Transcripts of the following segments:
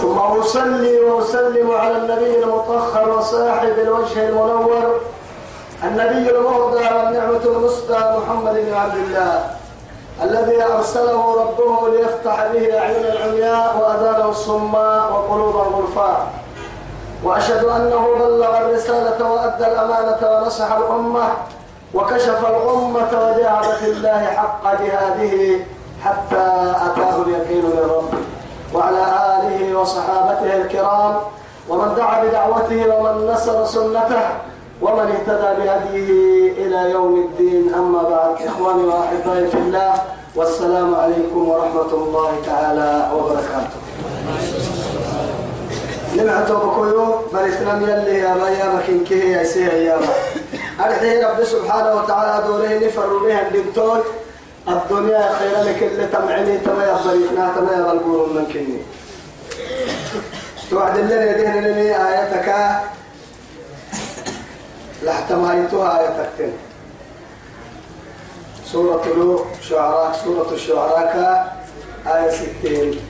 ثم أصلي وأسلم على النبي المطهر وصاحب الوجه المنور النبي المهدى والنعمة المسدى محمد بن عبد الله الذي أرسله ربه ليفتح به أعين العمياء وأذان الصماء وقلوب الغرفاء. وأشهد أنه بلغ الرسالة وأدى الأمانة ونصح الأمة وكشف الأمة وجاهد في الله حق جهاده حتى أتاه اليقين من ربه. وعلى آله وصحابته الكرام ومن دعا بدعوته ومن نصر سنته ومن اهتدى بهديه إلى يوم الدين. أما بعد إخواني وأحبائي في الله والسلام عليكم ورحمة الله تعالى وبركاته. نمعتو بكويو بريتنا يلي يا ما يا مكين كيه يا سيه يا ما. أرحي رب سبحانه وتعالى دوره نفر بها الدكتور الدنيا خير لك اللي تمعني تما يا بريتنا تما يا بلقور من كني. توعد لنا يدين لني آياتك. لاحتمايتها آياتك سورة لو شعراء سورة الشعراء آية ستين.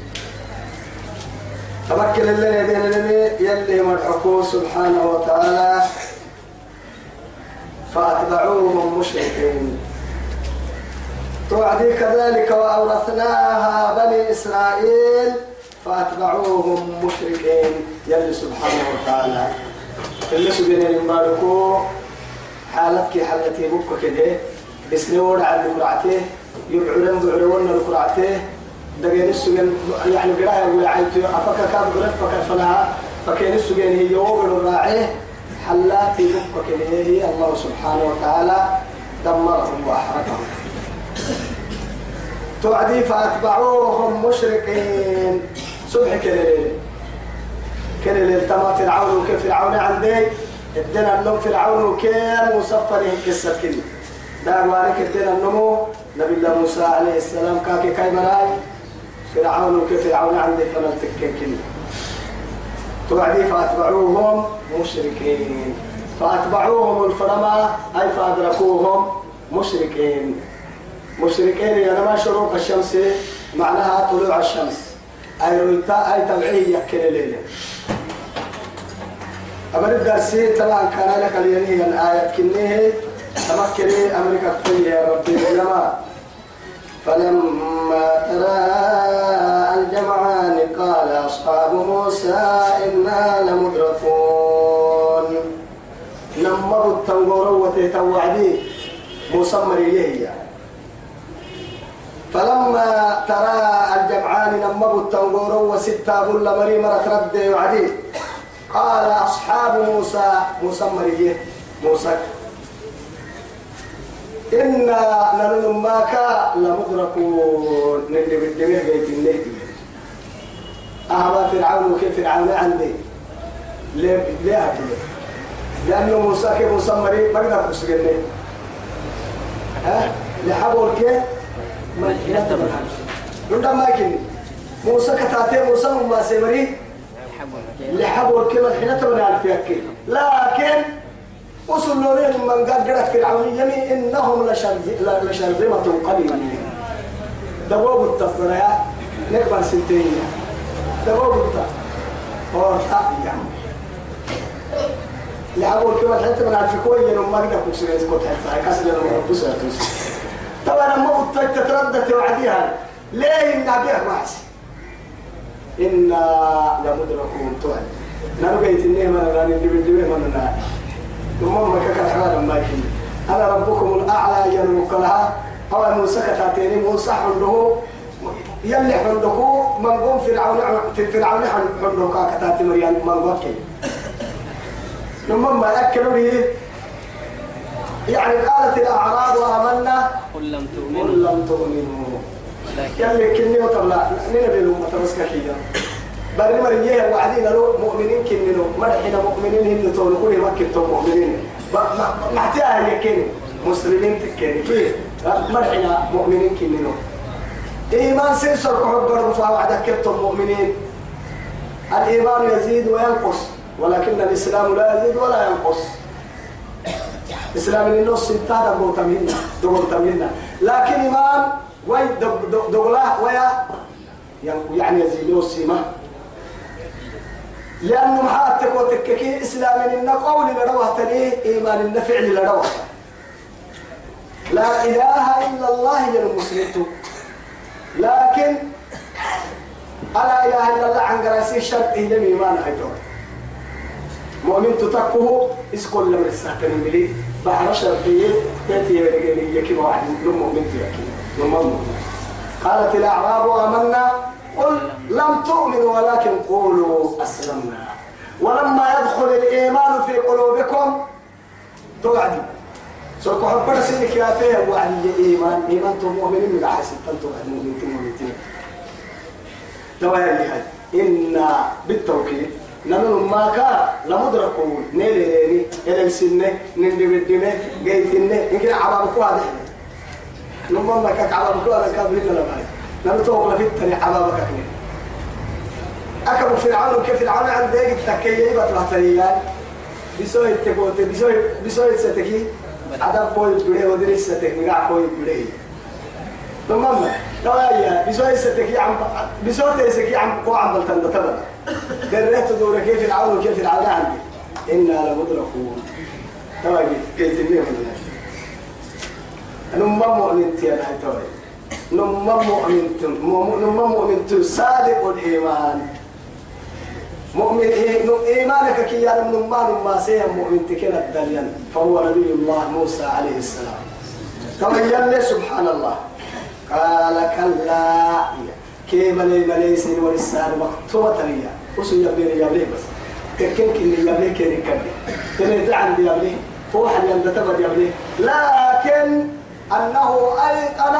تمكن اللي يدين لني يلي مرحكو سبحانه وتعالى. فأتبعوهم مشركين توعدي كذلك وأورثناها بني إسرائيل فأتبعوهم مشركين. يلي سبحانه وتعالى. اللي سبين المباركو. حالتك حالتي بك كده. بسني ورع اللي قرعته يبعرن بعرون اللي قرعته دقين السجن يعني قراءة يقول عيتو أفكا كاب قرأت فكا فلها فكين السجن هي يوغل الراعيه حلاتي بك كده. هي الله سبحانه وتعالى دمرهم وأحرقهم. توعدي فأتبعوهم مشركين صبح كليل. كليل تما فرعون وكيف فرعون عندي. ادنا النوم فرعون وكيف مصفره قصة كده دار وارك ادنا النمو نبي الله موسى عليه السلام كاكي كاي مراي فرعون وكيف فرعون عندي فلن تكين كده توعدي فأتبعوهم مشركين فأتبعوهم الفرما. أي فأدركوهم مشركين مشركين يا ما شروق الشمس معناها طلوع الشمس. أي رويتا أي تبعية كل ليلة أبدا الدرسي طبعا كان لك اليمين الآية كنيه. تمكني أمريكا في يا ربي لما فلما ترى الجمعان قال أصحاب موسى إنا لمدركون. نمروا التنقور وتتوعدي. موسى مريهية. فلما ترى الجمعان نمبوا التنقور وستة بل مري مرة رد وعدي. قال أصحاب موسى موسى مريه موسى. إنا لنماك لمدركون. نلي بالدمير بيت النيت أهلا فرعون وكيف فرعون عندي. ليه ليه لأنه موسى كيف موسى مري ما قدر تسجلني ها؟ لحبوا كيف عندما ما كن موسى كتاتي موسى ما سيمري لحبوا الكلمة حين تبني على فيك لكن وصلوا لهم من قد قرأت فرعون يمي إنهم لشرذمة قليلة دواب التفريات نكبر سنتين دواب التفريات يعني لحبوا الكلمة حين تبني على فيك وين ما قد كنت سيريس كنت حتى ربوسها توسي طبعا ما تتردد وعديها ليه النبي معس إنا لمدركون توعد. نرجيت النعمة أنا اللي بدي من أنا ثم ما كان حوالا ما يكين أنا ربكم الأعلى ينمك لها. أو موسى كتاتيني موسى حنده يلي حنده من قوم في فرعون حنده كتاتي مريان من وكي ثم ما أكلوا لي. يعني قالت الأعراب آمنا. قل لم تؤمنوا. قل لم تؤمنوا. ولكن يلي كني وطلع نبي لهم متمسك بل مريه وعدين له مؤمنين كننو مرحنا مؤمنين هن تقول كل ما كنتم مؤمنين. ما احتاج يكين مسلمين تكين كيف؟ مرحنا مؤمنين كننو إيمان سنسر كحب فوعدك كنتم مؤمنين. الإيمان يزيد وينقص ولكن الإسلام لا يزيد ولا ينقص. إسلام النص انتهى دقوت منا دقوت منا لكن إيمان وي دغلا ويا؟ يعني يزيد السيمة لأنه محاتك وتككي إسلام إن قول لروه تليه إيمان إن فعل لروه لا إله إلا الله يا المسلم لكن ألا إله إلا الله عن قراسي شرط إلى إيمان أيضا مؤمن تتقه اسكن لما الساكن ملي بحر شرطية تأتي يكي واحد من مؤمن تيكي مؤمن قالت الأعراب آمنا قل لم تؤمنوا ولكن قولوا أسلمنا. ولما يدخل الإيمان في قلوبكم تقعدوا سوف حبر سنك يا فيه وعلي إيمان. إيمان تو مؤمنين من أحسن تنتو المؤمنين مؤمنين توايا هاي إن بالتوكيد نمن ما كان لمدركون نيلي نيلي إلى السنة نندي بالدنة جيتنا يمكن عبابك واضح نمم ما كان عبابك واضح كان بيتنا لبعض نمن توقف في التاني عبابك كنين أكبر فرعون كيف فرعون عند ذلك التكية بطلع تريان بسوي التكوت بسوي بسوي الستكي عدم بوي بڑے ودري ستك نقع بوي بڑے تمام توايا بسوي ستكي عم بسوي تسكي عم قو عم بلتن تبدا دريت دور كيف العون كيف العون عندي. إنا لمدركون. توايا كيف تنيه نمم مؤمن تيانا توايا نمم مؤمن نمم مؤمن صادق الإيمان. مؤمن إيه إيمانك كي يعلم نمان ما سيهم مؤمن تكنا الدليل. فهو نبي الله موسى عليه السلام. كما يلي سبحان الله. قال كلا. كي ملي ملي سن ولسان مكتوبة ليا وسو يبني يبني بس. تكن كني يبني كني كني تني عندي يبني. فوح يند تبر يبني. لكن أنه أيقن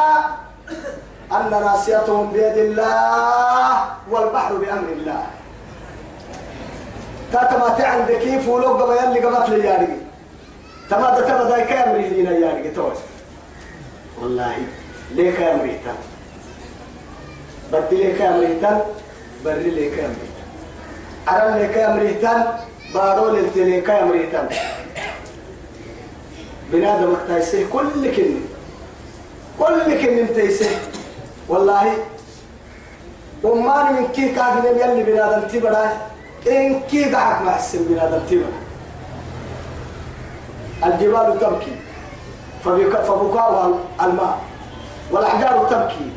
أن ناسيتهم بيد الله والبحر بأمر الله. تاتما تعند كيف ولو قبل يلي قبط لي يارجي تما تما داي كام ريدينا يارجي توس. والله ليه كام ريتان بدي ليه كام ريتان بري ليه كام ريتان. أرى ليه كام ريتان بارو ليه كام ريتان. بنادم تايسه كل كلمة كل كلمة تايسه والله وما من كي كاغنم يلي بنادم تبراه إن كي دعك مع السن بنادم تبراه الجبال تبكي فبكاؤها الماء والأحجار تبكي.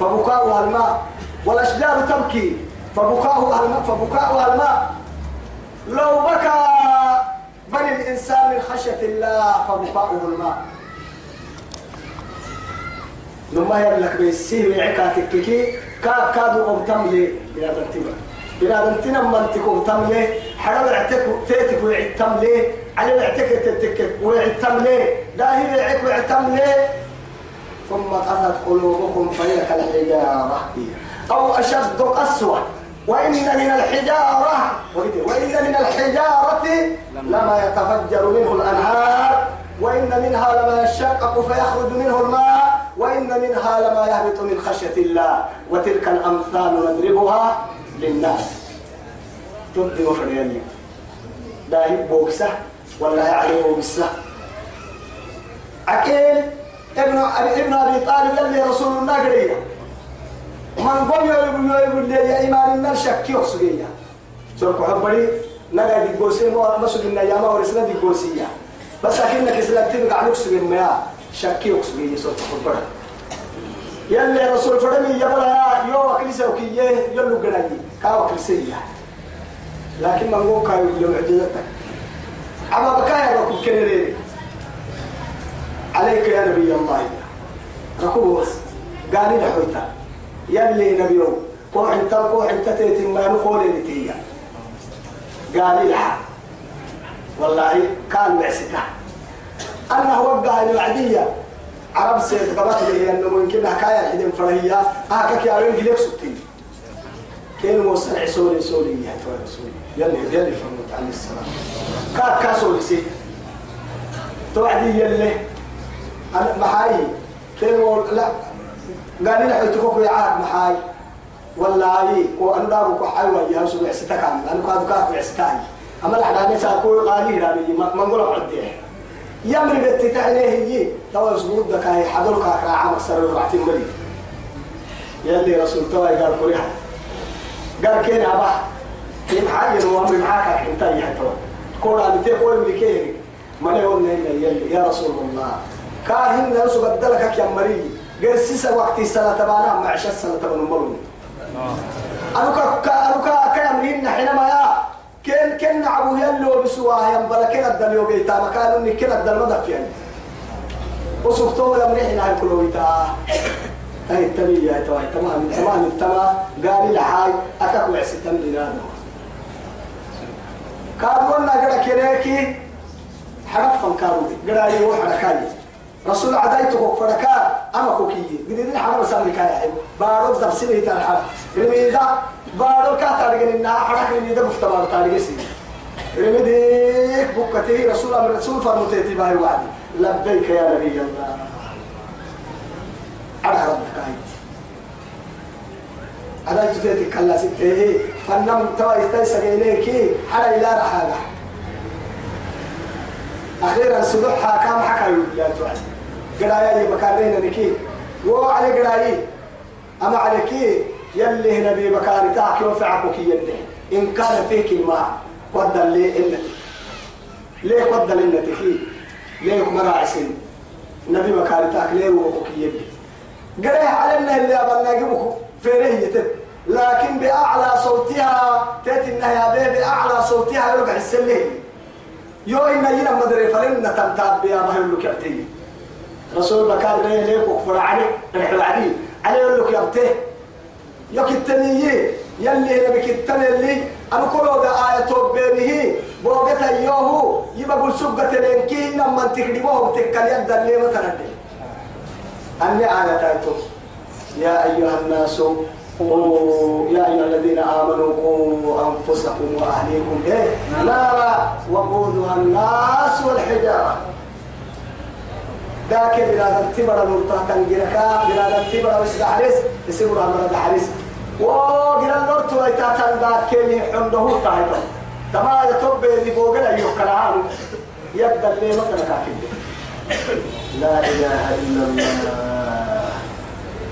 فبكاؤها الماء. والأشجار تبكي. فبكاؤها الماء. فبكاؤها الماء. لو بكى بني الإنسان من خشية الله فبكاؤه الماء. لما يبلك بيسيه ويعكاتك كي كا كادو قمتم لي بلا تنتبه بلا تنتنا من تكون تم لي حرام اعتك تيتك ويعتم لي على الاعتك تتك ويعتم لي داهي ويعك ويعتم لي ثم قست قلوبكم فهي كالحجارة أو أشد قسوة. وإن من الحجارة وإن من الحجارة لما يتفجر منه الأنهار. وإن منها لما يشقق فيخرج منه الماء. وإن منها لما يهبط من خشية الله. وتلك الأمثال نضربها للناس. تبدي وفريني داهي بوكسة ولا عليه بوكسة أكيد ابن ابن أبي طالب يلي رسول الله قرية. من قوم يقول يقول يا إيمان النار شك يحسقيا سورك حبري نلا دي قوسي مو مسجد النيامة ورسنا دي قوسية بس أكيد إنك إسلام تبقى عن يحسق المياه شك يحسقيا سورك حبري يلي رسول فرمي يبلا يو وكلسة وكية يلو قنالي كا وكلسية لكن من قوم كايو يوم عجزتك. عما بكايا ركوب كنريني عليك يا نبي الله. ركوب بس قال لي حويتا يلي نبيو كوح انت كوح انت تيتي ما نقول لتيا قال لها والله كان بعسكة. أنه وقع الوعدية عرب سيد قبط لي أنه ممكن حكاية حدين فرهية. هكاك يا وين قليك ستين. كين وصل عسولي سولي يا تو رسول يلي يلي فهمت عليه السلام. كا كاسول سي توعدي يلي أنا محاي. كين لا. قال لي حيتكوك يا عاد محاي. والله وأنا دارك حيوة يا سبع ستكان أنا كاد كاد بعستاي أما الحداني ساكو قالي راني ما ما نقول عديه يمر بتتعنيه هي توا سجود دك هاي حضرك راعة مكسر الرعتين مري يلي رسول توا قال كوريها قال كين أبا. كين حاجة هو أمر معاك أنت يا توا كورا بتي قول ملكيه ما يقول يا رسول الله. كاهن نفسه بدلك يا مري. قال سيسا وقت السنة تبعنا مع عشر سنة تبعنا مروني أنوكا أنوكا كامرين حينما يا. كن كن عبو يلو بسواه ينبلا كن الدليو بيتا مكانو إني كن الدل مدف يعني. وصفتو يا مريحنا هاي كلويتا هاي التبية هاي تمام. تمام. تمام. قال هاي. أكاكو عسيتم لنادو كاربونا قد كنيكي حرفا كارودي قد يروح حركاني رسول عدايتك فركا أما كوكي قد يدين حرم سامي كايا. حيو بارو دبسيني تنحر رميدا بارو كا تارجن إنها حرك رميدا مفتبار تارجن سي رميديك بكتي رسول أمر رسول فرمتيتي باي وعدي. لبيك يا نبي الله. على ربك عيد عدايت تيتي كلا ستيه فنم توا استيسا إليكي حرا إلى رحالة أخيرا صدح كام حكى يا توعد قرايا بكارين نكي وعلى قرايا أما عليكي يلي نبي بكاري تاكي وفعكك يلي. إن كان فيك الماء قد لي إنتي. ليه قد لإنتي فيه ليه مراعسين؟ نبي بكاري تاك ليه وقوك يلي؟ قرايا علمنا اللي أبنا نجيبك فيريه لكن بأعلى صوتها تأتي النهي بأعلى صوتها يرجع السليه يو إن ينا مدري فلن تمتاب ما يقول لك رسول بكار ليه ليه كفر علي. رحل علي علي يقول لك يبتي يوك التنيي يلي نبك التني اللي أنا كله ده آية بينه بوقت يوهو يبقى سبقة لينكي لما تكذبوهم تكال يد اللي ما تردي. أني آية تايتو. يا أيها الناس قوا يا أيها الذين آمنوا قوا أنفسكم وأهليكم. إيه؟ نارا وقودها الناس والحجارة. ذاك بلاد التبر نورتا تنجركا بلاد التبر وسد حريس يسيبوا أمر حريس وقال النورت ويتا تنداك كيني حمده تايتو تما يتوب اللي بوغل أيوه كلام. يبدأ اللي مثلا لا إله إلا الله.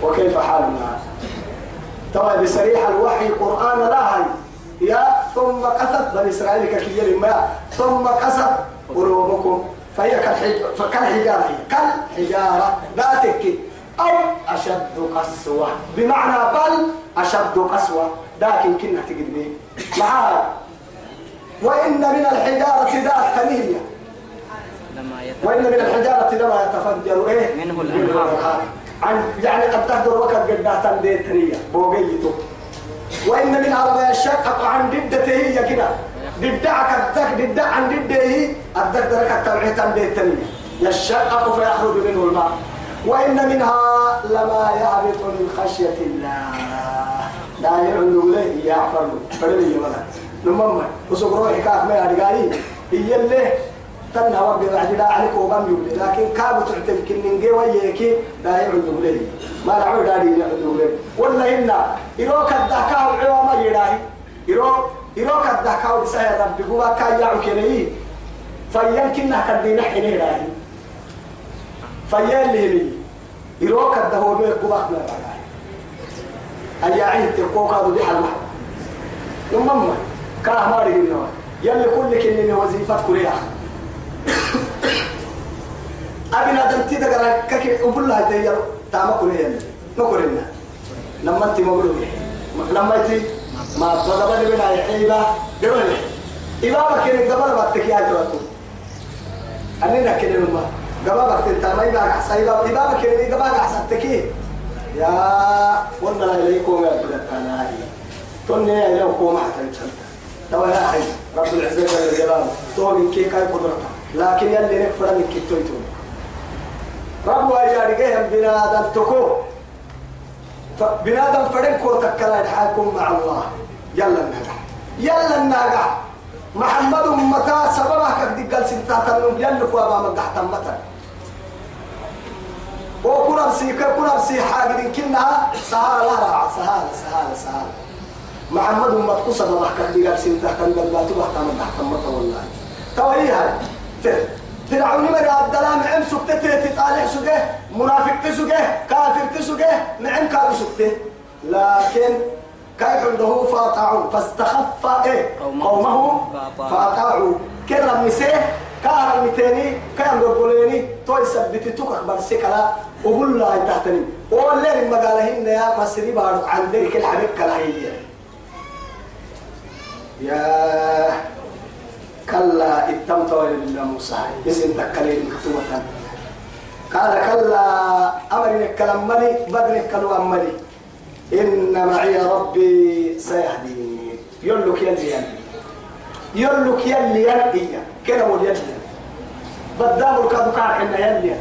وكيف حالنا؟ طبعا بصريح الوحي قرآن لا هي يا ثم قست بني إسرائيل كثير ما ثم قست قلوبكم. فهي كالحج... كالحجارة كالحجارة لا تكي أو أشد قسوة. بمعنى بل أشد قسوة. لكن كنا به معها وإن من الحجارة ذات ثنية وإن من الحجارة لما يتفجر إيه؟ منه الأنهار. عن يعني قد تهدر وقت قداتا بيتنية بوقيته. وإن من عربية الشقق عن ضدته هي كده. ضدعك الدك ضد عن ضده الدك درك التوعية بيتنية يشقق فيخرج منه الماء. وإن منها لما يهبط من خشية الله. لا يعلو له يعفر. فرمي يمنا نمم. وسوق روحي كاك ما يرجعي هي اللي تنها وقت بعد لا عليك وقام يقول لكن كابو تعتم كن نجي وياكي لا يعود له ما نعود داري يعود له ولا إن إروك الدكاو عوام يراهي. إروك إروك الدكاو بسهل ربي هو كان يعو كنيه فيمكن كدينا حين راهي. فيال لي إروك الدهو بيه قبخ لا راهي. اليعين تقوك هذا دي حل محب يمم كاه ما رجلنا يلي كل كنني وظيفة كريا أبنا دمتي دقرا كك أقول لها تاما كريا ما لما أنت مبلوغ لما أنت ما تضرب لي بنا يحيبا قبل إذا ما كان قبل ما تكيا جواتو أننا كنا نما قبل ما كنت ما يبقى حسايبا إذا ما كان قبل ما حسن تكي. يا والله يكون يا بلاد توني يا لو كوما حتى يتشلت توا يا أخي رب العزة جل جلاله توني كي كاي قدرته لكن يلي نكفر من كتويتون رب ويا رجيهم بنادم تكو بنادم فرن كوتك كلا يحاكم مع الله. يلا النجح يلا النجح محمد متى سببك دي قال سنتا يلا كوا ما مدح تمتا. وكنا بسيكا كنا بسي حاجة كنا؟ سهالة راعة سهالة سهالة سهالة. محمد متى سببك دي قال سنتا كان قال لا تبح تمتا تمتا والله. تويها فرعون مري الدلام عم سكتة تطالع سجه منافق تسجه كافر تسجه نعم كافر سكتة. لكن كيف عنده فاطعوا فاستخف إيه قومه فاطعوا كرم مسيه كهرم متاني كان رجليني توي سبتي توك أخبار سكلا وقول لا تحتني ولا المقالهن يا مصري بارك عن ذلك الحبيب كلا هي يا كلا اتمت إلا موسى اسم تكلم مكتوبة قال كلا أمرني الكلام ملي بدني الكلام ملي إن معي ربي سيهديني يلك يلي يلك يلي يلي كلام يلي بدام الكادو كان حنا يلي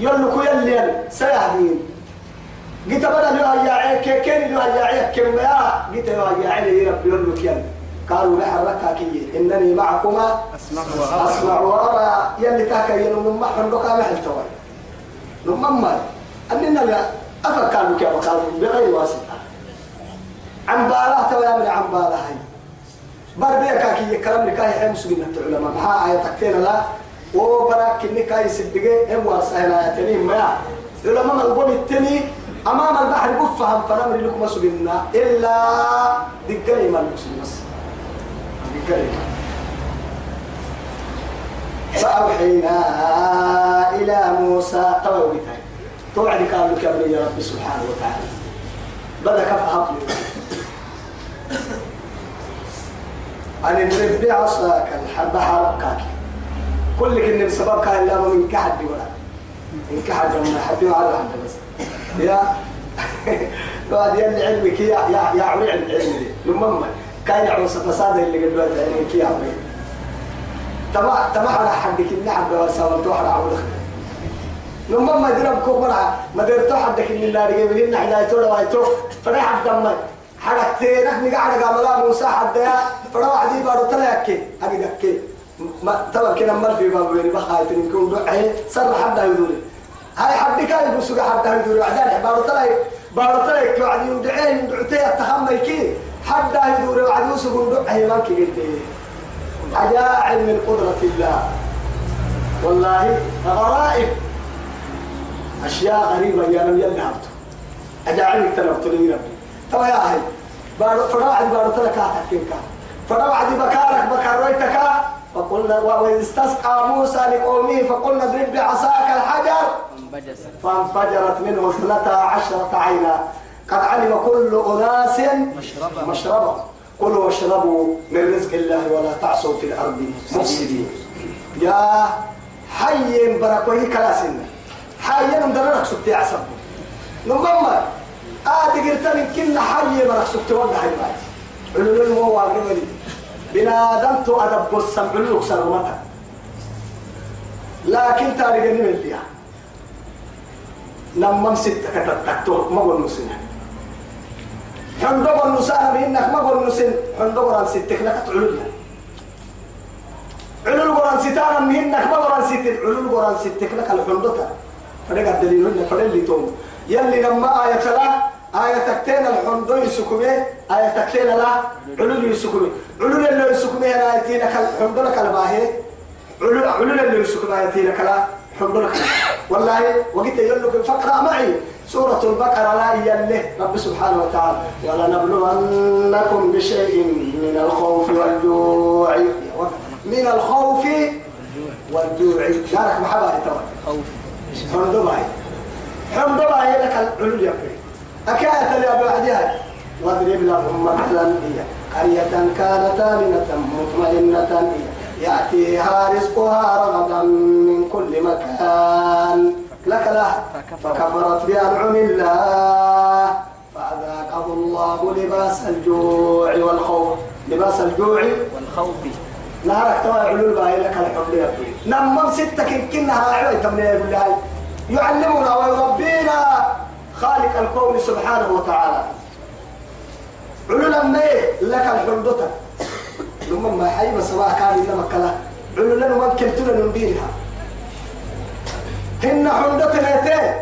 يلك يلي سيهديني قلت بدل يا كي كين يا كم يا قلت يا ربي يلك يلي قالوا لحركها كي. إنني معكما. أسمع وأرى. يلي تاكا ينم ما حندقا ما حلتوي نمما أننا لا أفكر بك وقالوا بغير واسطة. عن بالاه تو يا عن بالاه هاي. بربيك كي يكرم لك هاي مسلمين العلماء. بها آية تكتين لا. وبراك إنك هاي سبقة هم واسعنا يتنين ما علماء القول التني. أمام البحر بفهم فنمر لكم مسلمين إلا دقلي ما المسلمين فأوحينا إلى موسى توعدها توعد قال لك يا رب سبحانه وتعالى. بدأ كفها أن اضرب بعصاك البحر كاكي كل كن بسبب كان لا من كحد ولا. من كحد ولا حد ولا. حد بس. يا. بعد يلي علمك يا يا يا علم علمي لما كان يعوص فساد اللي بات يعني كي عمي. تما تما على حدك إن حد وسوى توحد عودك لما ما درب كوك مرة ما درت حدك إن النار جاي من نحن يتولى ويتو فرح عبد الله حركتين نحن قاعد قاملا موسى حد يا. فرح عدي بارو تلا يكي. أبي دكي ما تبى كنا مر في باب بيني بخايت نكون دعي سر حد يدوري. هاي حد كان يبصق حد يدوري. عدالي بارو تلا بارو تلا يكي وعدي. يدعي يدعي التخمي كي. حتى يدور وعد يوسف ندق هيمانك قلت عجائب من قدرة الله. والله غرائب. أشياء غريبة يا لم يلهبت أجعلك تلبت لي ربي ترى يا هي بارو فراعد بارو تلك أحكيك فراعد بكارك بكرويتك فقلنا وإذ استسقى موسى لقومه فقلنا اضرب بعصاك الحجر. فانفجرت منه اثنتا عشرة عينا. قد علم كل أناس مشربا كلوا واشربوا من رزق الله ولا تعصوا في الأرض مفسدين. يا حي بركوه كلاسنا حي مدرك سبتي عصب. نمما آتي قلت من كنا حي برك سبتي وقع حي علو المو واقبلي بنادم تو أدب السمع لك سرمتا لكن تاريخ نمل ليها نمم ستة كتبتك ما قلنا سنة. حندق النساء بإنك ما قول نسن حندق قران ستك لك تعلل. علل قران ستانا منك ما قران ستك علل قران ستك لك الحندقة فرق الدليل هنا فرق اللي توم. يلي لما آية لا آية تكتين الحندو يسكمي آية تكتين لا علل يسكمي علل اللي يسكمي لا يتينك الحندو لك الباهي علل علل اللي يسكمي يتينك لا حندو لك والله وقت يقول فقرأ معي. سورة البقرة لا يله رب سبحانه وتعالى. ولنبلونكم بشيء من الخوف والجوع. من الخوف والجوع. دارك محبا الله حمد الله لك العلو يبري أكاية اللي أبو عديها واضرب لهم مثلا هي. قرية كانت آمنة مطمئنة يأتيها رزقها رغدا من كل مكان. لك لا. فكفرت بأنعم الله. فأذاقه الله لباس الجوع والخوف. لباس الجوع والخوف. نهارك توا علول باي لك الحب يا نمم كنها راعي تمني يقول لي يعلمنا ويربينا خالق الكون سبحانه وتعالى. علولا ما لك الحمدة لما ما حي بس ما كان إنما كلا علولا ما كنتنا نبينها هن حمدة نيتين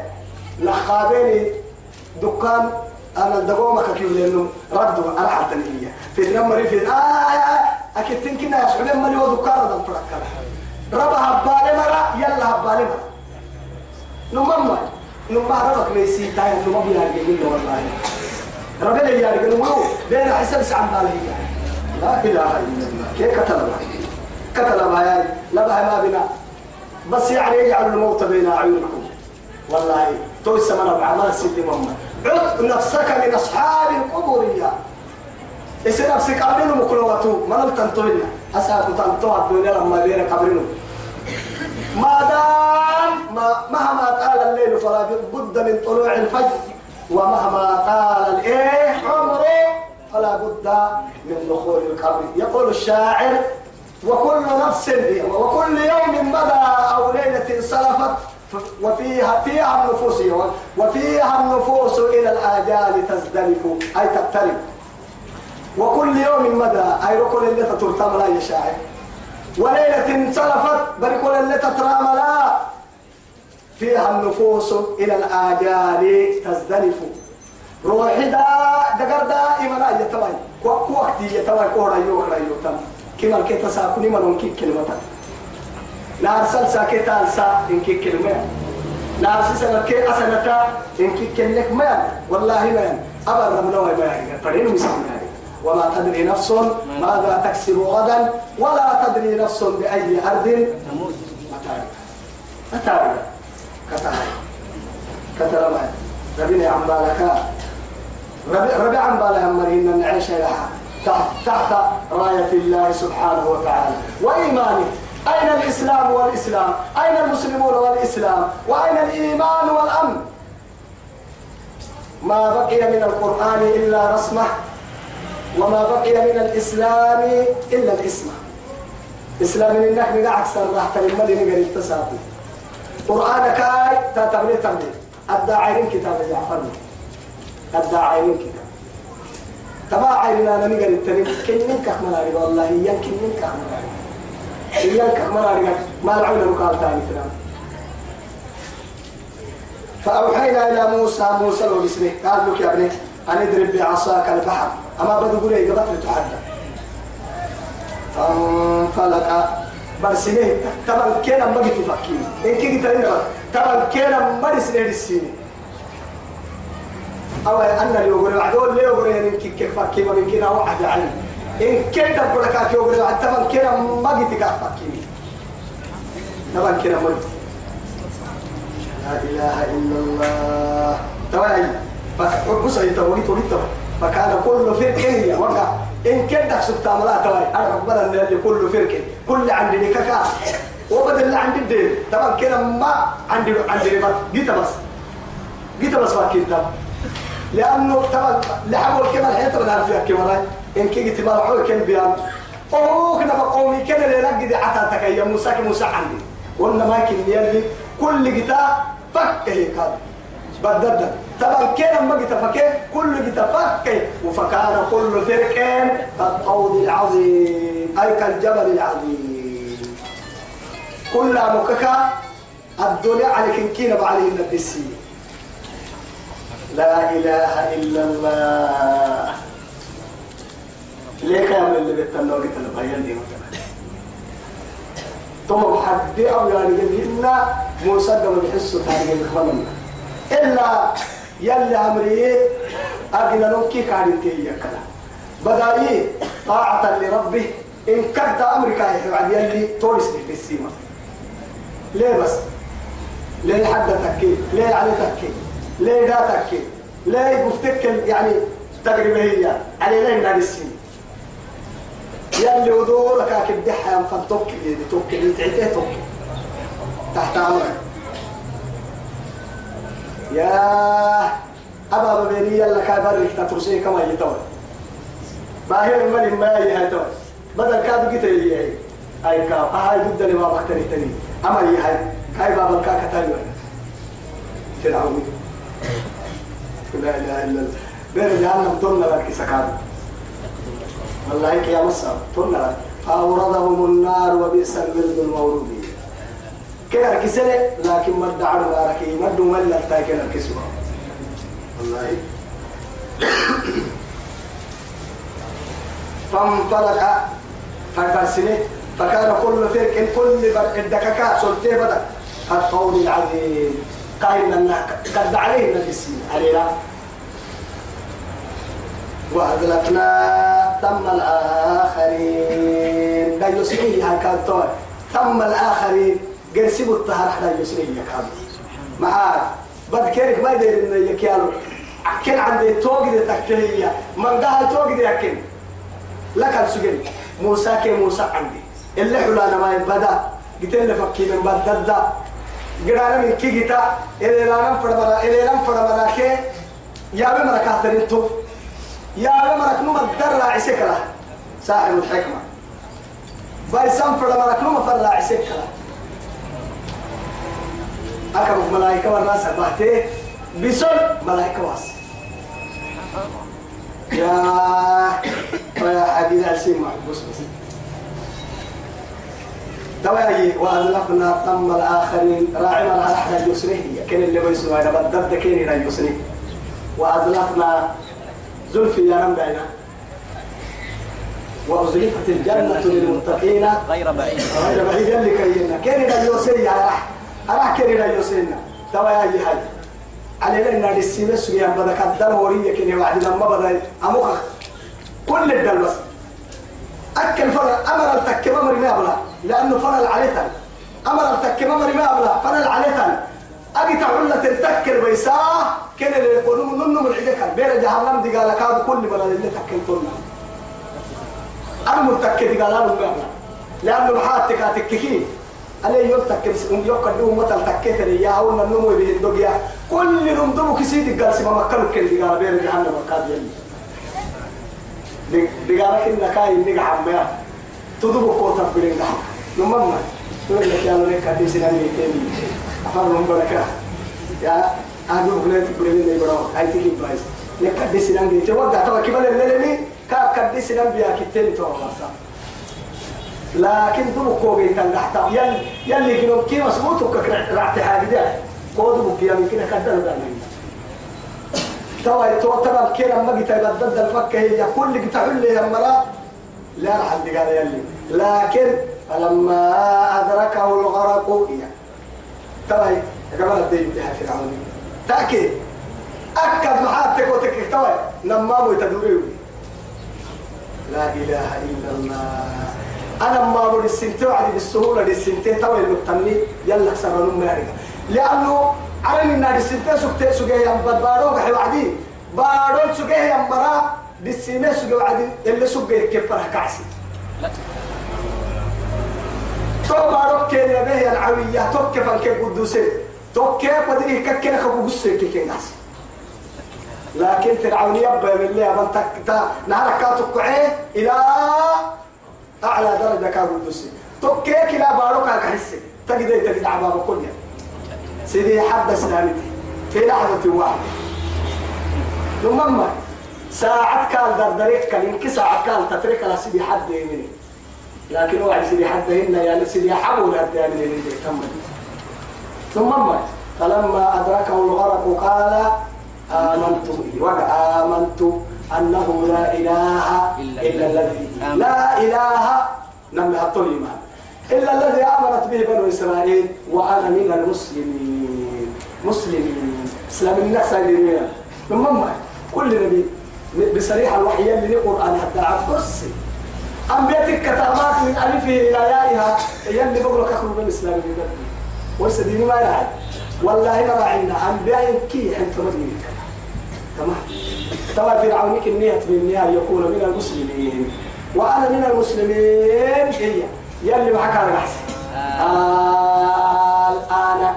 لخابيني دكان أنا الدقومة كيف لأنه ردوا على حتى هي في النمر في آه أكيد تنكنا يسحبين ملي ودكان ردم فرقنا ربا هبالي مرة يلا هبالي مرة نمما نمما ربك ليسي تاين نمما بيارجي منه والله ربنا يارجي نمو بين حسب سعن بالي. لا إله إلا الله. كيف كتلها يعني لا بها ما بنا بس يعني يجعل الموت بين أعينكم. والله توي سمنا بعمل سيدي ماما عد نفسك من أصحاب القبور يا إسي نفسك قبلنا مكلواتو ما تنتهينا أساكو تنتوها الدنيا لما بين قبرنا ما دام ما مهما طال الليل فلا بد من طلوع الفجر ومهما طال الإيه عمره فلا بد من دخول القبر. يقول الشاعر وكل نفس وكل يوم مدى أو ليلة سلفت وفيها فيها النفوس وفيها النفوس إلى الآجال تزدلف أي تقترب وكل يوم مدى أي ركن اللي ترتم لا يا شاعر. وليلة سلفت بل كل اللي تترام لا فيها النفوس إلى الآجال تزدلف. روحي دا دقر دائما يتوي وقت يتوي كورا يوكرا يوتم كما كي تساكني من كي كلمة نار سلسا كي تالسا إن كي كلمة. نار سلسا كي أسنتا إن كي كلمة ما والله ما أبدا منوي ما فرين مسلم وما تدري نفس ماذا تكسب غدا ولا تدري نفس بأي أرض تموت. أتاري كتاري كتر معي ربنا عم بالك. ربي ربي عم بالك. مرينا نعيش لها. تحت راية الله سبحانه وتعالى. وإيمانه. أين الإسلام والإسلام؟ أين المسلمون والإسلام؟ وأين الإيمان والأمن؟ ما بقي من القرآن إلا رسمة وما بقي من الإسلام إلا الاسم إسلام من أكثر راح تلمني نقل التساقي قرآن كاي تتبني تبني الداعين كتاب جعفر الداعين كتاب تبا عيننا أنا نقل التنين كنين كحمل والله. ين كنين كحمل ين كحمل ما العون مقال تاني تنام فأوحينا إلى موسى. موسى لو بسمه قال لك يا ابني أن اضرب بعصاك البحر. أما بدو قولي قبط تحدى فانفلق. برسنه تبا كينا مجي تفكي إن كي ترينا تبا كينا مرسنه السيني أو أن اللي يقول عدول ليه يقول إن كي كيف فكي ومن كنا واحد علي إن كنا بركة كي يقول تبا كينا مجي تكفكي تبا كينا. مجي لا إله إلا الله. تبا فبص يتوي توي فكان كل فرق وقع. إن كنت سبت عملا توي أنا بدل اللي كل فرق. كل عندي كاكا وبدل اللي عندي الدين. طبعا كده ما عندي عندي ما جيت بس. جيت بس فاكيد لأنه طبعا لحبوا الكلمة الحين طبعا عارف فيها كلمة إن كي جيت مرحول كان بيان. أوه كنا بقومي كان اللي دي عتا تكيا. موسى موسى عندي قلنا ما كن يلي كل جتا فك هيك هذا بدد طبعا كان ما فكين كل فك وفكان كل فرق كالطود العظيم. أي كالجبل العظيم. كل مككا الدنيا على كنكين بعليه النبسي لا إله إلا الله. ليه كان اللي بتنوي تلبين دي ثم حد أو يعني جميلنا موسى قبل يحسوا تاريخ الخمام إلا يلي أمري أجل نوكي كان تيجي كلا بدأي طاعة لربه إن كد أمريكا يحب يلي تورس في السيما ليه بس؟ ليه حد تكي؟ ليه علي تكي؟ ليه دا تكي ليه بفتك يعني تقريبا هي. علي ليه نادي السيما يلي ودورك أكيد دحيا فنتوك دي توك دي تعتيه توك تحت أمرك. يا أبا بني يلا كابرك تترسي كما يتوى باهر من ما يهتوى بدل كادو جيت لي أي كا هاي ضد اللي ما بختني تاني أما هي هاي هاي بابا كا كتاني فرعون لا إله إلا الله. بين جهنم تن لك سكان. والله هيك يا مصر لك. فأوردهم النار وبئس الورد المورود كده كسنة لكن ما ادعوا بارك مد ملل تاكل الكسوة والله. فانطلق فكرسنه فكان كل فرق كل الدكاكا سلطة بدا القول العظيم. قائل لنا قد علينا الاسم. علينا وأذلفنا ثم الآخرين. دا يسمي هكذا ثم الآخرين. قرسبوا الطهر دا يسمي هكذا معاك. بد كيرك ما يدير إنه يكيالو أكل عندي توقي تكتهية من قال توقي أكل. لك السجن موسى كي موسى عندي. اللي حلانا ما يبدا. اللي فكي من بدد. قرانا من كي جتا إلي لا نفر مرا إلي نفر مرا كي يا بمرا كاترينتو يا بمرا كنو مدر عسك له صاحب الحكمة بايسان فر مرا كنو مفر عسك له أكبر ملايكة والناس بحتي بسل ملايكة واس يا يا حبيبي أسيم بس بس تواجي وأزلفنا ثم الآخرين راعنا على أحد اليسرية كان اللي بيسوا إذا بدرت كين إلى اليسري وأزلفنا زلفي يا بينا وأزلفت الجنة للمتقين. غير بعيد. غير بعيد اللي كينا. كين إلى اليسري راح. راح كين إلى اليسري تواجي هاي. علينا إن السيمة سويا بدك الدلورية كني واحد. لما بدا أموخ كل الدلوس أكل فرع. أمر التكيم أمر ما أبلا لأنه فرع العليتن أمر التكيم أمر ما أبلا فرع العليتن أجي تعلة التكر بيسا كان اللي يقولوا ننو من عيدك بير جهنم دي قال كاد كل بلد اللي تكلتنا أنا متكي دي قال أنا ما لأنه محاتك هتككين يوم تكبس يوم كدو مثل تكيت لي يا أول من نمو به الدنيا كل يوم دمو كسيد قال سما مكلو كل دي قال بير جهنم وكاد يلي دي قال كنا كاي نيجا عميا تدبو كوتا بيرين قال. نمما تقول لك يا لك؟ كدي سنان يتيني أفر من بركة. يا أنا بقولك بيرين نيجا هاي تيجي بايس لك كدي سنان يتيني وقع توا كبر الليلي كاب كدي سنان بيا كتير توا بس. لكن دو كوغي كان تحت يل يلي كانوا كي مسبوط وكرعت حاجة ده. كود بكي يمكن كدل ده توا تو ترى كده ما جيت بدل الفك هي كل جيت أقول لي يا مرا. لا راح قال يلي. لكن فلما أدركه الغرق يا توا كمان الدين بها فرعون تأكيد. أكد محاتك وتكك توا نمام وتدوري لا إله إلا الله. أنا ما بقول السنتين وعدي بالسهولة دي السنتين توي المتني. يلا كسرنا مارقه لأنه على ان النادي السنتين سكت سجى يم بدبارو بحي وعدي؟ بارو سجى يم برا دي السنة سجى وعدي. اللي سجى كيف فرح كعسي؟ بارو كين يا به العويه تو كيف الكيف قدوسي. تو كيف بدري ككنا كبوسي كيف ناس. لكن فرعون يبا من اللي أبن تكتا نهار كاتو إلى أعلى درجة كابو دوسي توكيك لا باروك كحسي تجد تجد عبابة كلها سيدي حد سلامتي. في لحظة واحدة. ثم دردريك كان يمكن ساعة كان تترك على سيدي حد يميني. لكن هو سيدي حد هنا يعني سيدي حبو لا يميني ثم فلما أدركه الغرق قال آمنت وقع آمنت أنه لا إله إلا الذي لا إله نم الطليمان إلا الذي آمنت به بنو إسرائيل وأنا من المسلمين. مسلمين. إسلام الناس اللي ثم كل نبي بصريح الوحي اللي القرآن حتى عبس أنبيتك كتابات من ألفه إلى يائها. يلي بقول لك أخرج من الإسلام من ورسديني ما يعد والله ما راعينا. أنبياء كي حتى مدينة تمام؟ ترى فرعون النية من النهاية يكون من المسلمين. وأنا من المسلمين. هي. يلي معك على آه الآن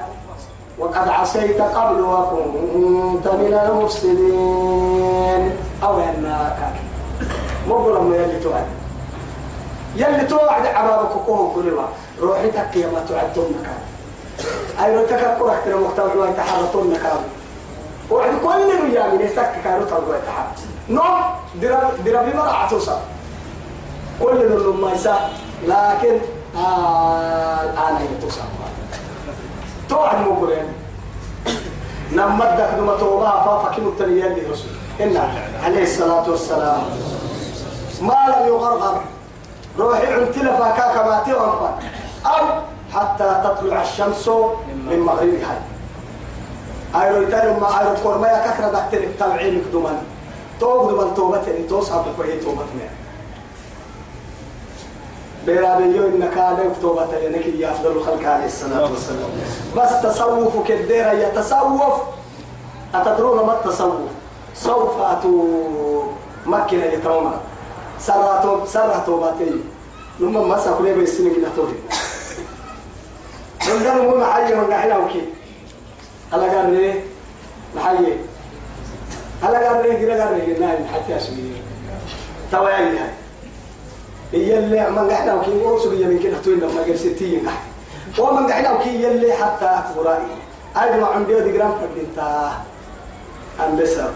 وقد عصيت قبل وكنت من المفسدين. أو يناك مو يلي توعد يلي توعد عبابك كوهم كلها روحي تكي ما توعدتم مكان أي تكي كوهم كلها مختار وانت حرطون مكان وعد كل يا من يتك كانوا تلقوا يتحب نوم درب درب ما عتوسا كل من ما يسا لكن آه الآن يتوسا توعد مقولين نمدك دم توبا فافك متنيا لرسول إن عليه الصلاة والسلام. ما لم يغرغر. روحي عنتنا فاكا كما تغرغر أو حتى تطلع الشمس من مغربها. أيرو يتالي ما أيرو تقول ما يكاكرا دكتنك تبعينك دمان توق دمان توبتني توصعب بكوهي توبتني بيرابيو إنك عليك توبة إنك يا أفضل الخلق عليه الصلاة والسلام. بس تصوف كديرا يتصوف أتدرون ما التصوف؟ سوف أتو مكنة يتوما سراتو سراتو باتي لما ما سأقول بيسيني كده تودي من قالوا مو محيي من قاعد وكي هلا قال لي محيي هلا قال لي كده قال لي نايم حتى أسمي توايا هاي. هي اللي من قاعد وكي أوصل يمين كده؟ توين لما قال ستين قاعد ومن قاعد وكي يلي حتى أكبرائي أجمع عندي ودي جرام فردينتا أم بسر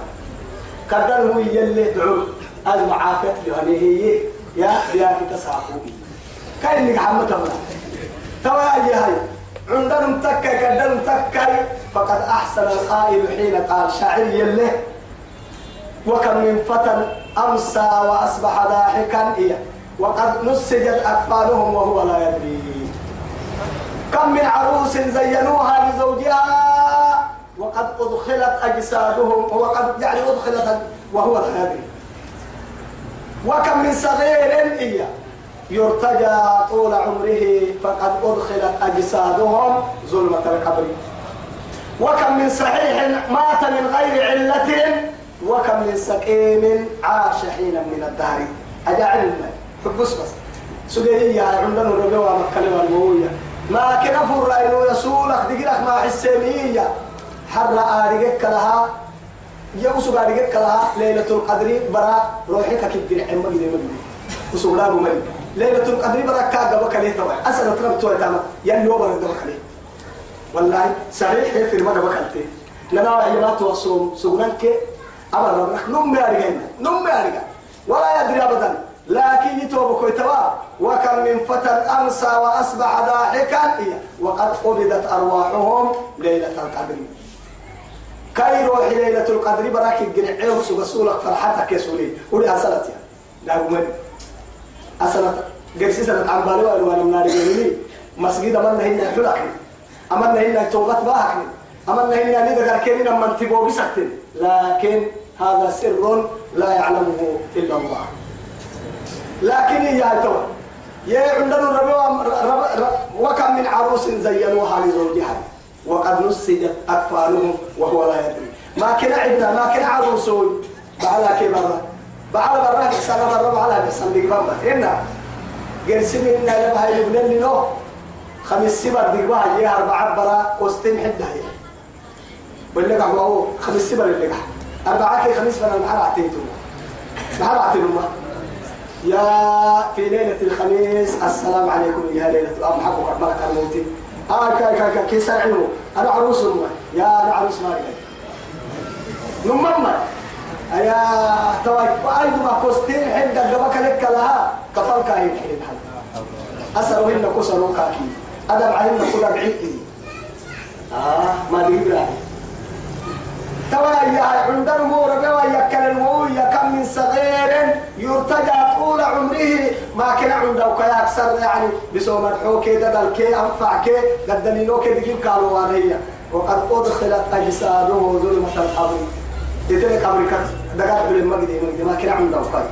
كدر مو يلي دعو أجمع عافيت له هي يا يا كتساقو. كاين محمد تمام تواجه هاي عندهم تكا كدهم تكا فقد أحسن القائل حين قال شاعر يلي وكم من فتى أمسى وأصبح ضاحكا إيه وقد نسجت أكفانهم وهو لا يدري. كم من عروس زينوها لزوجها وقد أدخلت أجسادهم وقد يعني أدخلت وهو لا يدري. وكم من صغير إيه يرتجى طول عمره فقد أدخلت أجسادهم ظلمة القبر. وكم من صحيح مات من غير علة وكم من سقيم عاش حينا من الدهر. أجعل حبس بس سجيني يا عندنا الربيع مكة والموية. ما كنا فرائنو يسولك دقيقك ما حسيمية حر آرقك لها آرقك لها ليلة القدر برا روحك مملي ليلة القدر برا بكاليه طبعا أسأل ترى بتوع تاما يلو برا بكاليه والله صحيح في المرة بكالتي لنا يا ما توصلوا. سوغنك أمر ربك نم أرجع ولا يدري أبدا. لكن يتوب كويتوا. وكم من فتى أمسى وأصبح ضاحكا. وقد قبضت أرواحهم ليلة القدر. كاي ليلة القدر براك الجرعيه سوق فرحتك يا سولي. ولي أسلت يا. لا أمني أسلت قرسي سنة عن بالي وأنا من نار جميلي مسجد أمنا هنا حلقني أمنا هنا توبت باهكني أمنا هنا ندقر كيني لما انتبهوا بسكتين. لكن هذا سر لا يعلمه إلا الله. لكن يا تو يا عندنا الربيع وكم من عروس زينوها لزوجها. وقد نسجت أكفانهم وهو لا يدري. ما كنا عندنا ما كنا عروسون بعد كبر بعد برا سنة برا على بسم الله إنا قرسمي إنا لما هاي لبنان لنو؟ خمس سبر دقوا هي أربعة برا وستين حدة هي. قاعد هو خمس سبر اللي قاعد. أربعة كي خمس بنا محل عتيتو محل عتيتو يا في ليلة الخميس السلام عليكم يا ليلة أم حقك ملك الموت. آه كا كا كا كي سرعينه أنا عروس أمه. يا أنا عروس ما إلي نمما يا توي وأيضا ما كوستين حد قبك لك لها. كفل كاين حين حد. أسألهن كسروا كاكي. أدب علينا كل بعيد. آه ما بيقرأ توايا عندنا مور بوايا كلمو يا كم من صغير يرتجى طول عمره. ما كان عنده كي أكثر يعني بسوم الحوك ددل كي أنفع كي قدلينو كي دقيم قالوا وقد أدخلت أجساده ظلمة القبر. يتلك قبر دقات بالمجد ما كان عنده كي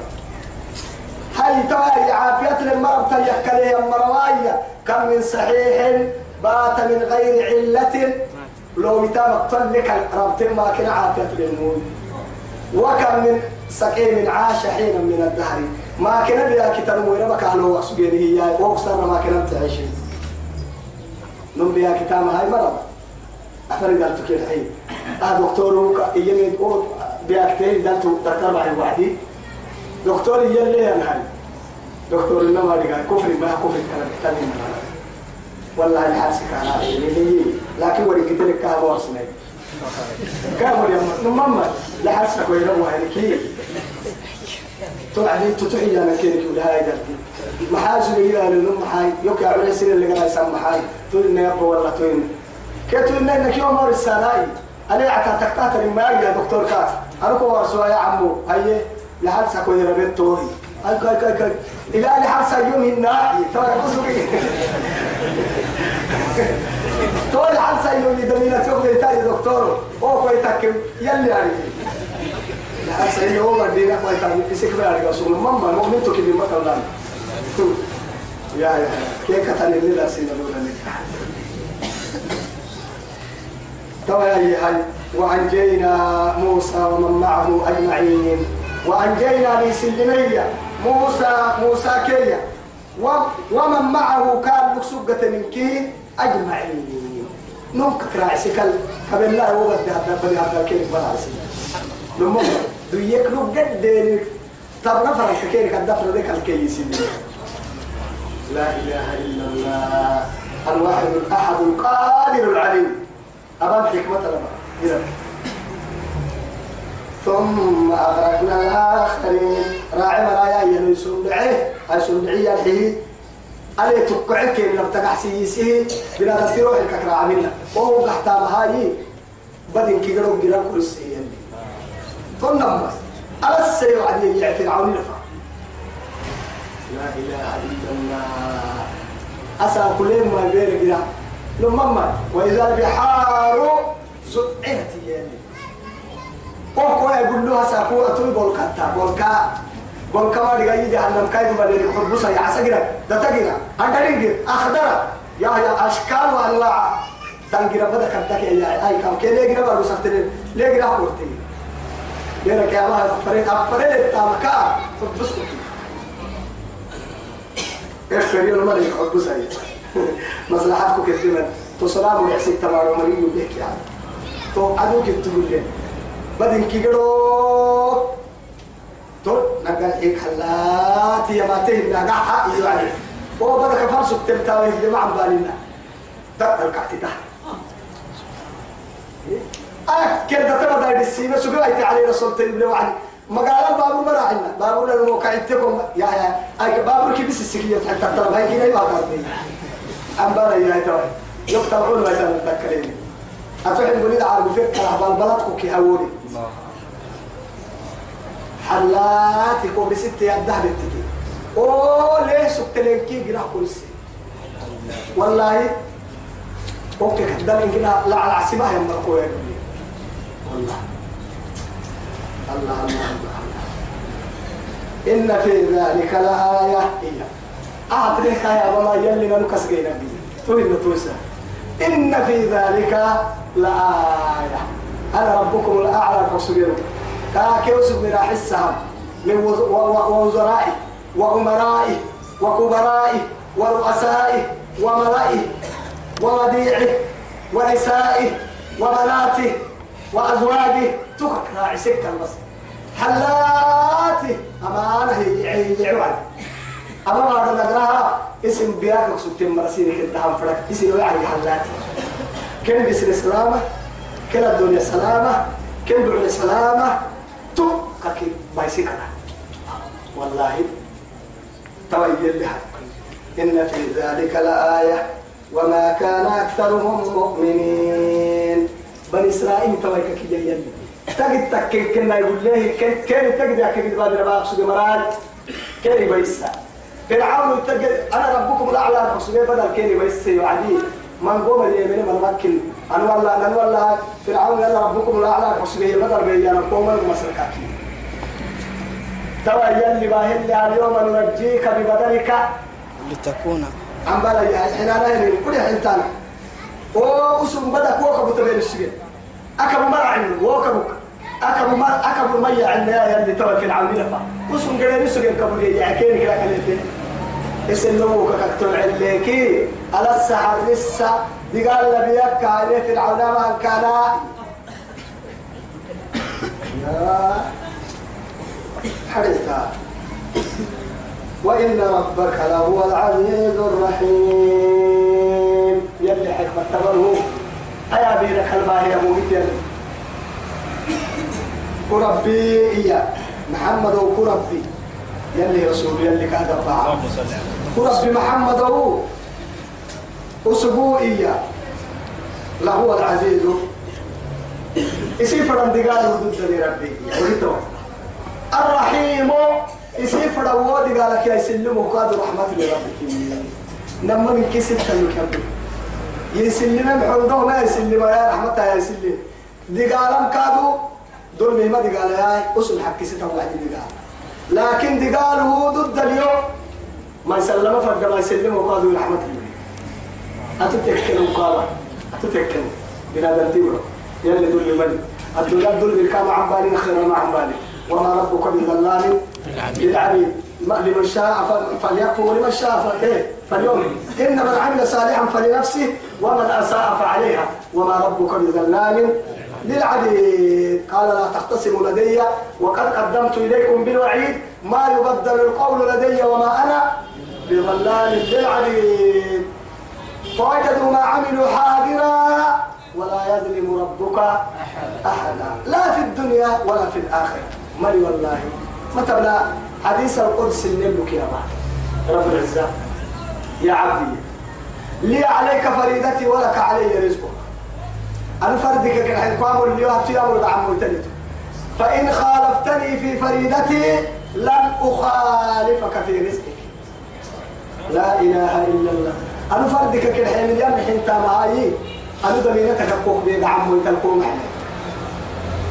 هاي توايا عافية للمرض تيحكى المروايا كم من صحيح بات من غير علة. لو يتام لك ربط ما كان عافية للمول وكم من سقيم عاش حينا من الدهر. ما كان بها كتاب ويربك على وقت هي وقصر ما كان تعيش نم بها كتاب هاي مرض. أفرق قالت كده الحين آه دكتور يمين أو بها كتير قالت دكتور معي وحدي. دكتور يلي أنا هاي؟ دكتور إنما قال كفر ما كفر كلام تاني. والله الحاسك على لكن وري قلت لك كهذا ورسني كامل يا ماما لحسك ويروا هيك توعدي تتحي أنا كينك ولا هاي درتي محاسن إلى لنم محاي. يوكي عبر سنين اللي قال يسمى محاي. تقول إني أبو والله تقول كيتو إني إنك يوم مر السناي أنا عتا تكتاتر ما يا دكتور كات أنا كو ورسوا يا عمو. هاي لحسك ويروا بنتوي أي كاي كاي كاي إلى لحسك يوم النائي ترى بصوكي تقول حسك يوم يدمينا تقول تاني دكتور؟ أو كوي تكم يلي يعني سيدي هو مدينة ما يتعلم يسكب على رسول ماما مؤمن تكيب مثلا يا يا كيف كتاني اللي لا سيدنا ولا لك طبعا هاي وأنجينا موسى ومن معه أجمعين وأنجينا لسلمية موسى موسى كيا ومن معه كان مكسوقة من كي أجمعين. نوم كراعي سكال قبل الله وبد هذا بدي هذا كيف بلا لما دويك لو قد طب نفر الكير قد دفر ذيك الكيس لا إله إلا الله. الواحد الأحد القادر العليم. أمام حكمة لما ثم أغرقنا الآخرين. راعي مرايا ينسون دعيه أيسون دعيه الحين ألي تقعك من ابتقع سيسيه بلا تروح الككرا عملنا وهو قحتا مهاي بدن كيقروا قرام كل السيئة قلنا بس على السيء عدي يعي فرعون نفع. لا إله إلا الله. أسأل كلهم ما يبير قرام لما وإذا البحار سعرت يعني. وكو يقول له ساكو أتوي بولكاتا. بولكا. بولكا ما دقا يجي عن نمكاي بمدير خربوسا يا عسكرا ده تجرا أنت أخضر. يا يا أشكال وأنواع تنجرا بدك كنتك يا أي كم كده يجرا بارو سفتين ليه يجرا كورتي لأنك يا الله فريق أفريق التامكا. خربوسك إيش فريق المريض خربوسا مصلحتك كدمن تصرام ويحسب تمام مريض بيك يعني تو أدوك تقول لي. بدن كيجرو تو نقل إيك حلاتي يا ما تهب نقع حق يعني هو بدك فرصة تبتاوي اللي مع بالنا تقل كعتي تحت أكل ده. تبى داير السيمة سجوا أيت عليه رسول تبلي وعلي مقالة بابو مراعينا بابو لنا موقع عندكم يا يا. أي بابو كي بس السكية حتى ترى هاي كنا يبغى كارتين أم بارا يا ترى. يقطعون ما يتذكرين أتوحد بني العرب فكرة. بالبلد كي هوري حلاتي كو بست يا الذهب التكي أو ليه سكتلين كي جرا كرسي والله أوكي كدام كده لا على عسبها يا مرقوة والله. الله الله الله إن في ذلك لآية. هي أعطيك يا وما يلي نكس جينا بي. تقول توسع إن في ذلك لآية. أنا ربكم الأعلى الرسول كاكيوس من أحسها من وزرائي وأمرائي وكبرائي ورؤسائي وملائي ووديعه ونسائه وبناته وأزواجه. تكك راعي سكة بس حلاته أمانة يعوان. أما ما نقراها اسم بياك سبتين مرسينك الدهام فرق اسم يعني حلاتي كن بسر السلامة كن الدنيا سلامة كن بعد السلامة كاكي والله تويل لها إن في ذلك لآية. وما كان أكثرهم مؤمنين. بني إسرائيل تويك كي يلي تجد تكين كنا يقول له كن كن تجد يا كبير بعد ما أقصد مراد؟ كن بيسا فرعون تجد أنا ربكم الأعلى أقصد بدل كن بيسا يعدي من قوم اليمين من مكن أنا والله أنا والله فرعون يلا ربكم الأعلى أقصد بدل بيانا قوم المسركاكين توا يلي باهل اليوم ننجيك ببدنك لتكون عم بلا حنا لا يلي كل حنتان أو اسم بدا كوكا بتبين السجن اكبر مرة عنه وكبك اكبر مرة اكبر مية عندنا يا اللي توا في العالمين فا اسم قال السجن كبر يا كين كده كلمتين اسلموا ككتب عليكي. على السحر لسه؟ بقال لبيك عليه في العلماء كان؟ يا حريتا وإن ربك لهو العزيز الرحيم. يلي حكمة تبره. أيا بيرك الباهي أبو ميتين كربي إيا محمد وكربي. يلي رسول يلي كان قطع كربي محمد هو أسبوع إيا لهو العزيز. يسير فرندقال ضد ربي. وريتو الرحيم. يسير فرود قالك يا سلم قاد رحمة لربك. نما من كسب تنكب يسلم محمد ما يسلم يا رحمة يا يسلم. دقالم كادو دول مهما دقال يا أسل حق ستة واحد دقال لكن دقاله ضد اليوم. ما يسلم فرد ما يسلم وقادوا رحمة الله. أتتكلم قال أتتكلم بنادم تيبرو يلي دول الملك الدنيا دول بالكام عن بالي خير ما عن بالي وما ربك بظلام للعبيد. لمن شاء فليكفر ولمن شاء فإيه فاليوم إنما من عمل صالحا فلنفسه ومن أساء فعليها. وما ربك بظلام للعبيد قال لا تختصموا لدي وقد قدمت إليكم بالوعيد ما يبدل القول لدي وما أنا بظلام للعبيد. فوجدوا ما عملوا حاضرا ولا يظلم ربك أحدا. لا في الدنيا ولا في الآخرة. مري والله. متى بلا حديث القدس النبك يا رب العزة. يا عبدي. لي عليك فريدتي ولك علي رزقك. أنا فردك كان حيكوام اللي يهتي أمر عمو فإن خالفتني في فريدتي لن أخالفك في رزقك. لا إله إلا الله. أنا فردك كان حين اليوم حين معايي أنا دليلتك أقوم بيد عمو يتلقوا معنا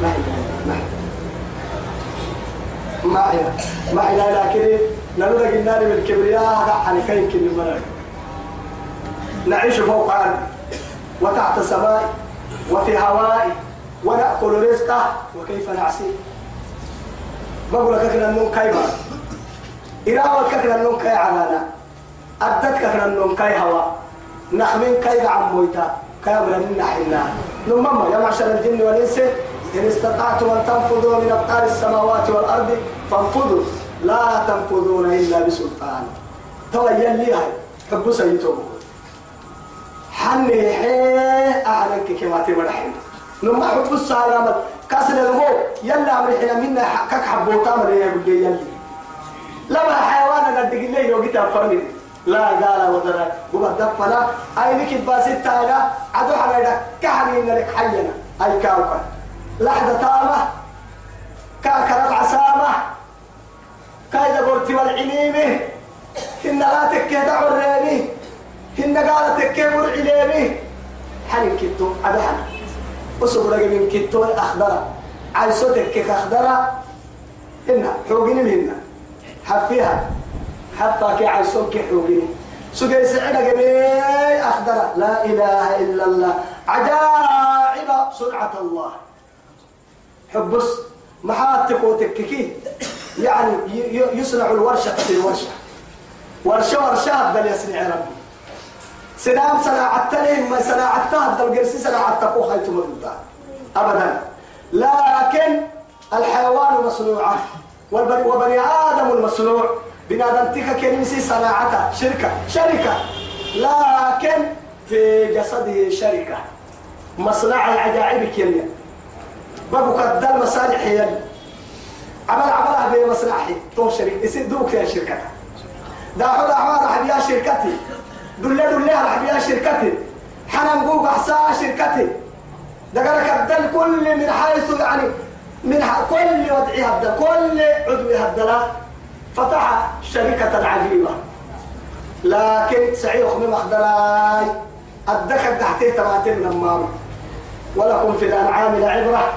ما ما ما هنا ما هنا لكن نلولا قلنا من الكبرياء. عن كين كل مرة. نعيش فوق أرض وتحت سماء وفي هواء ونأكل رزقه وكيف نعصي بقول لك كنا نون كايما إراوة كنا نون كاي علانا أدت كنا نون كاي هوا نخمين كاي عمويتا كاي من حنا نمما يا معشر الجن والإنس إن استطعتم أن تنفذوا من أقطار السماوات والأرض فانفذوا. لا تنفذون إلا بسلطان. توا يلي هاي. حب سيتوب حني حي أعلنك كما تبرحين نما حب السلامة كسر الهو يلا أمر حين منا كك حبوتا من يقول يلي. لما حيوان قد قلنا لو قلت فرمي لا قال وترى قبل دفنا أي لك باسيت تايلا عدو حنا كحني لك حينا. أي كاوكا. لحظة تامة كاكر العسامة كايدا قلت والعليمة. إن لا تكي دعو الريمي إن قال تكي والعليمي حنين كتو هذا حن أصبر من كتو أخضر. عايزو تكي أخضر إن حوقين هنا حفيها. حتى كي عايزو كي حوقين. سجى سعيدة جميع أخضر. لا إله إلا الله. عجائب سرعة الله. حبس محاتك وتككي يعني يصنع الورشة في الورشة. ورشة ورشة بل يصنع ربي. سنام صناعة تلين ما صناعتها بل قرسي صناعة تقو خيط مدودة أبدا. لكن الحيوان مصنوعة وبني آدم المصنوع بنادم تيكا كنمسي صناعته شركة شركة. لكن في جسده شركة. مصنع العجائب كيمياء. بابو كدل مصالح يلي عمل عملها بمصلحي تو شركة. يصير دوك يا شركة. دا حول أحوال بيها شركتي. دولة دولة راح بيها شركتي. حنان قوق أحسا شركتي. دا قال كدل كل من حيث يعني من كل وضعي هبدا كل عضوي هبدا فتح شركة عجيبة. لكن سعيخ من مخدراي الدخل تحتيه تماتين نمام. ولكم في الأنعام لعبرة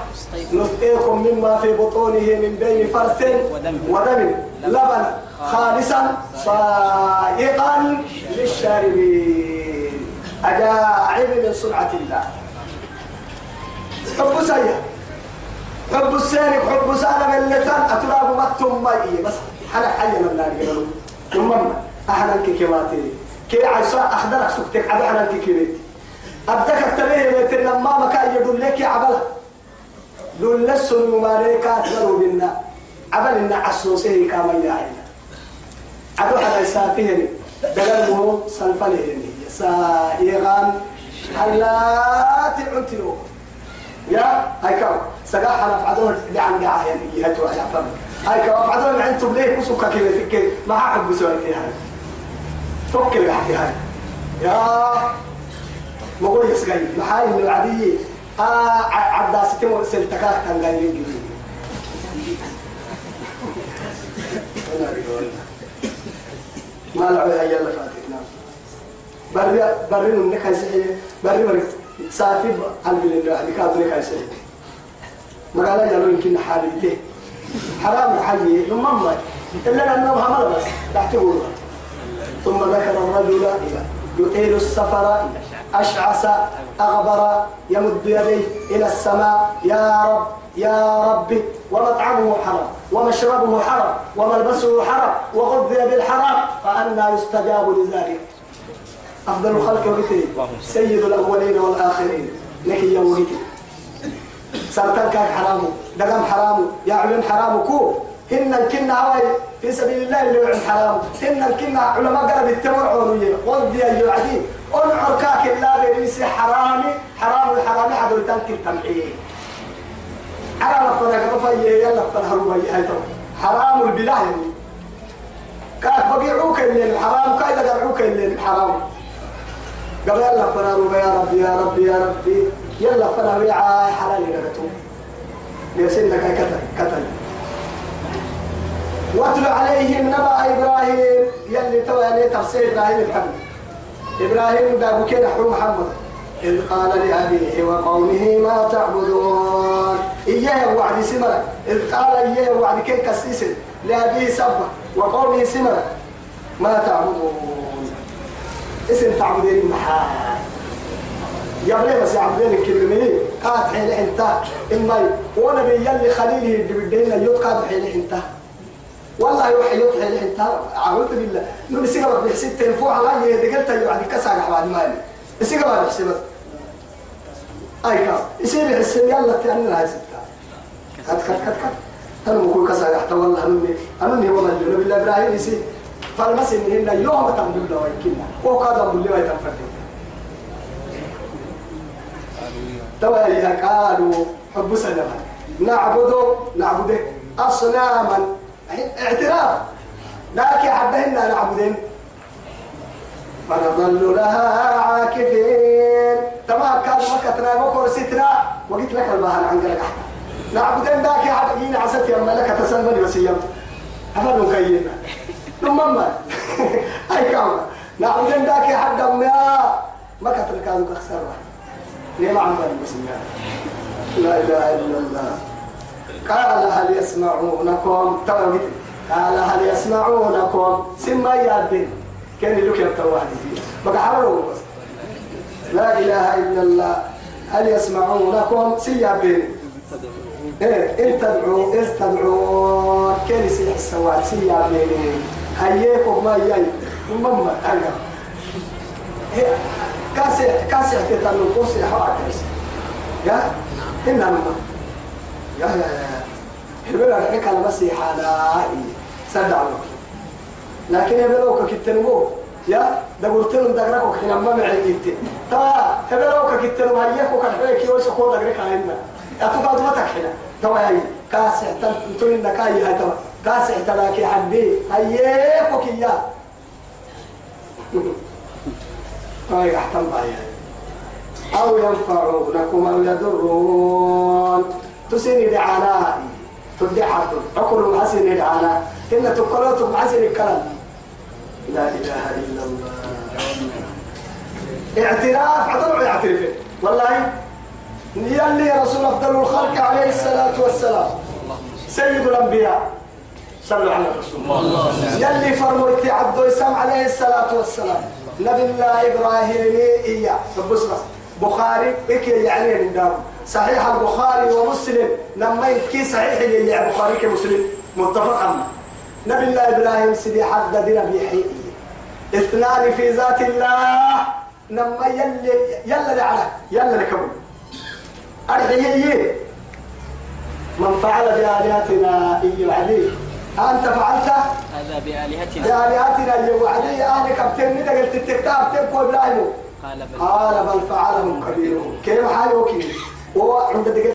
نسقيكم مما في بطونه من بين فرث ودم, ودم. لبنا خالصا صائغا للشاربين. أجاعب من صنعة الله. حب سيا حب السالك حب سالم اللتان أتلاقوا مكتم مائي بس حنا حي من النار قالوا ثم أحنا كيكيماتي كي عيسى أخدرك سكتك عبا حنا كيكيماتي أبدك تبيه لما ما كان يدل لك عبلا. دول لسن مالك أتلو بنا. عبل إن عسوسه كما يعينا. عبد على يسافهن دلمه سلفله سائغا هلا تعنتيو يا هاي كم سقاح أنا فعدون دعاء يعني يهتوا يا فم. هاي كم فعدون عندكم ليه كسوكا كذا فكر ما هاي. فكر يا حكي هاي. يا مقول يسقي. محاي من العادية آه عداستي مرسل تكاك تنقايين جديد ما لعبها يلا فاتتنا بري بري من نكاي سحي بري بري سافي عن بالله هذيك هذا نكاي سحي ما قال يا لو يمكن حالته حرام حي ثم ما إلا أنه حمل بس. تحتقول ثم ذكر الرجل يطيل السفر أشعث أغبر يمد يديه إلى السماء. يا رب. يا ربي ومطعمه حرام ومشربه حرام وملبسه حرام وغذي بالحرام فأنا يستجاب لذلك. أفضل الخلق وقتي سيد الأولين والآخرين. لكي يوميتي سرطان كان حرامه دقم حرامه يعلم حرامه كو. إن كنا هواي في سبيل الله اللي يعلم حرامه. إن كنا علماء قرب التمر عونية وضي اليعدين أنعر كاك الله بيسي حرامي حرام الحرامي حدو تنكي التمحيه على لفنا قفاية يلا لفنا هروبي هاي حرام البلاه يعني. كاك بقيعوك اللي الحرام كايدا قرعوك اللي الحرام. قبل يلا لفنا هروبي يا ربي يا ربي يا ربي. يلا لفنا ويعا حلال نغتو ليسنك كتل كتل واتل عليهم نبأ إبراهيم يلي تو يعني تفسير إبراهيم الحمد إبراهيم دابو كده محمد. إذ قال لأبيه وقومه ما تعبدون؟ إياه وعد سمرة. إذ قال إياه وعد كن كسيس لأبيه سبا وقومه سمرة. ما تعبدون؟ اسم تعبدين محال. بلي بس عبدين الكلمة قاد حين أنت. إما ونبي يلي خليله بدينا يتقاد حين أنت. والله يوحي يوحي حين أنت. أعوذ بالله. نبي سيقرأ بحسيت تنفوع على يدقلت يعني كسر بعد مالي. سيقرأ بحسيت أي كاس يصير يحس يلا تأمن هاي ستة. كت كت كت كت. أنا بقول كسر يحت والله أنني أنني هو من جنوب الله إبراهيم يصير. فالمس إن هنا يوم تمدل له ويكنا كذا مدل له يتفرد توا يا قالوا حب سلام نعبد نعبد أصناما. اعتراف. لكن حبهن نعبدين فنظل لها عاكفين. تما كان مكتنا مكور ستنا وقلت لك البهر عن قلق نعبدين ذاك حقين عسد يا ملك تسلمني وسيم أفضل كينا ثم ما أي كام نعبدين ذاك حق ما ما كتر كانوا كخسر ليه ما عم بسم لا إله إلا الله. قال هل يسمعونكم توقيت قال هل يسمعونكم سما يادين كان لك يتوحد بقى حرروا بس. لا إله إلا الله. هل يسمعونكم سيابين. إيه إن تدعوا إذ تدعون. كان يسيح السواد سيابين. هيكم ما يي مما أنا. كاسح كاسح تتلو كوسي حواكس يا؟ إنما يا يا يا. هبل الحكا المسيح هذا سدعوا لكن هبلوك كتنمو. يا ده قلت لهم دقرك حين ما معيت تا هبلوك كتنمو هيك وكحريك يوسخو دقرك علينا أتوقع ما تكحنا. توا هي كاسع تنتون النكاي هاي توا كاسع تلاكي حبي. هيك وكيا هاي أحتم بايا أو ينفعونكم أو يضرون. تسيني دعانا حرب. أكل حسن دعانا إن تقلوتم حسن الكلام. لا إله إلا الله. اعتراف عطلوا يعترف والله يلي رسول أفضل الخلق عليه الصلاة والسلام. سيد الأنبياء. صلوا على الرسول. يلي فرموتي عبد السلام عليه الصلاة والسلام. نبي الله إبراهيم إياه. بصرة بخاري إكي يعني من دار صحيح البخاري ومسلم. لما يكي صحيح اللي بخاري كمسلم. متفق عنه نبي الله إبراهيم سيدي حد دينا بيحيي اثنان في ذات الله. لما يلي يلا لعلا يلا لكبر أرحيه من فعل بآلهتنا إي عليه أنت فعلت؟ هذا بآلهتنا. بآلهتنا إي عليه أهلك بتني قلت التكتاب تبقى إبراهيم. قال بل قال بل فعلهم كبيرهم. كلمة حاجة وكي وهو عند دقيقة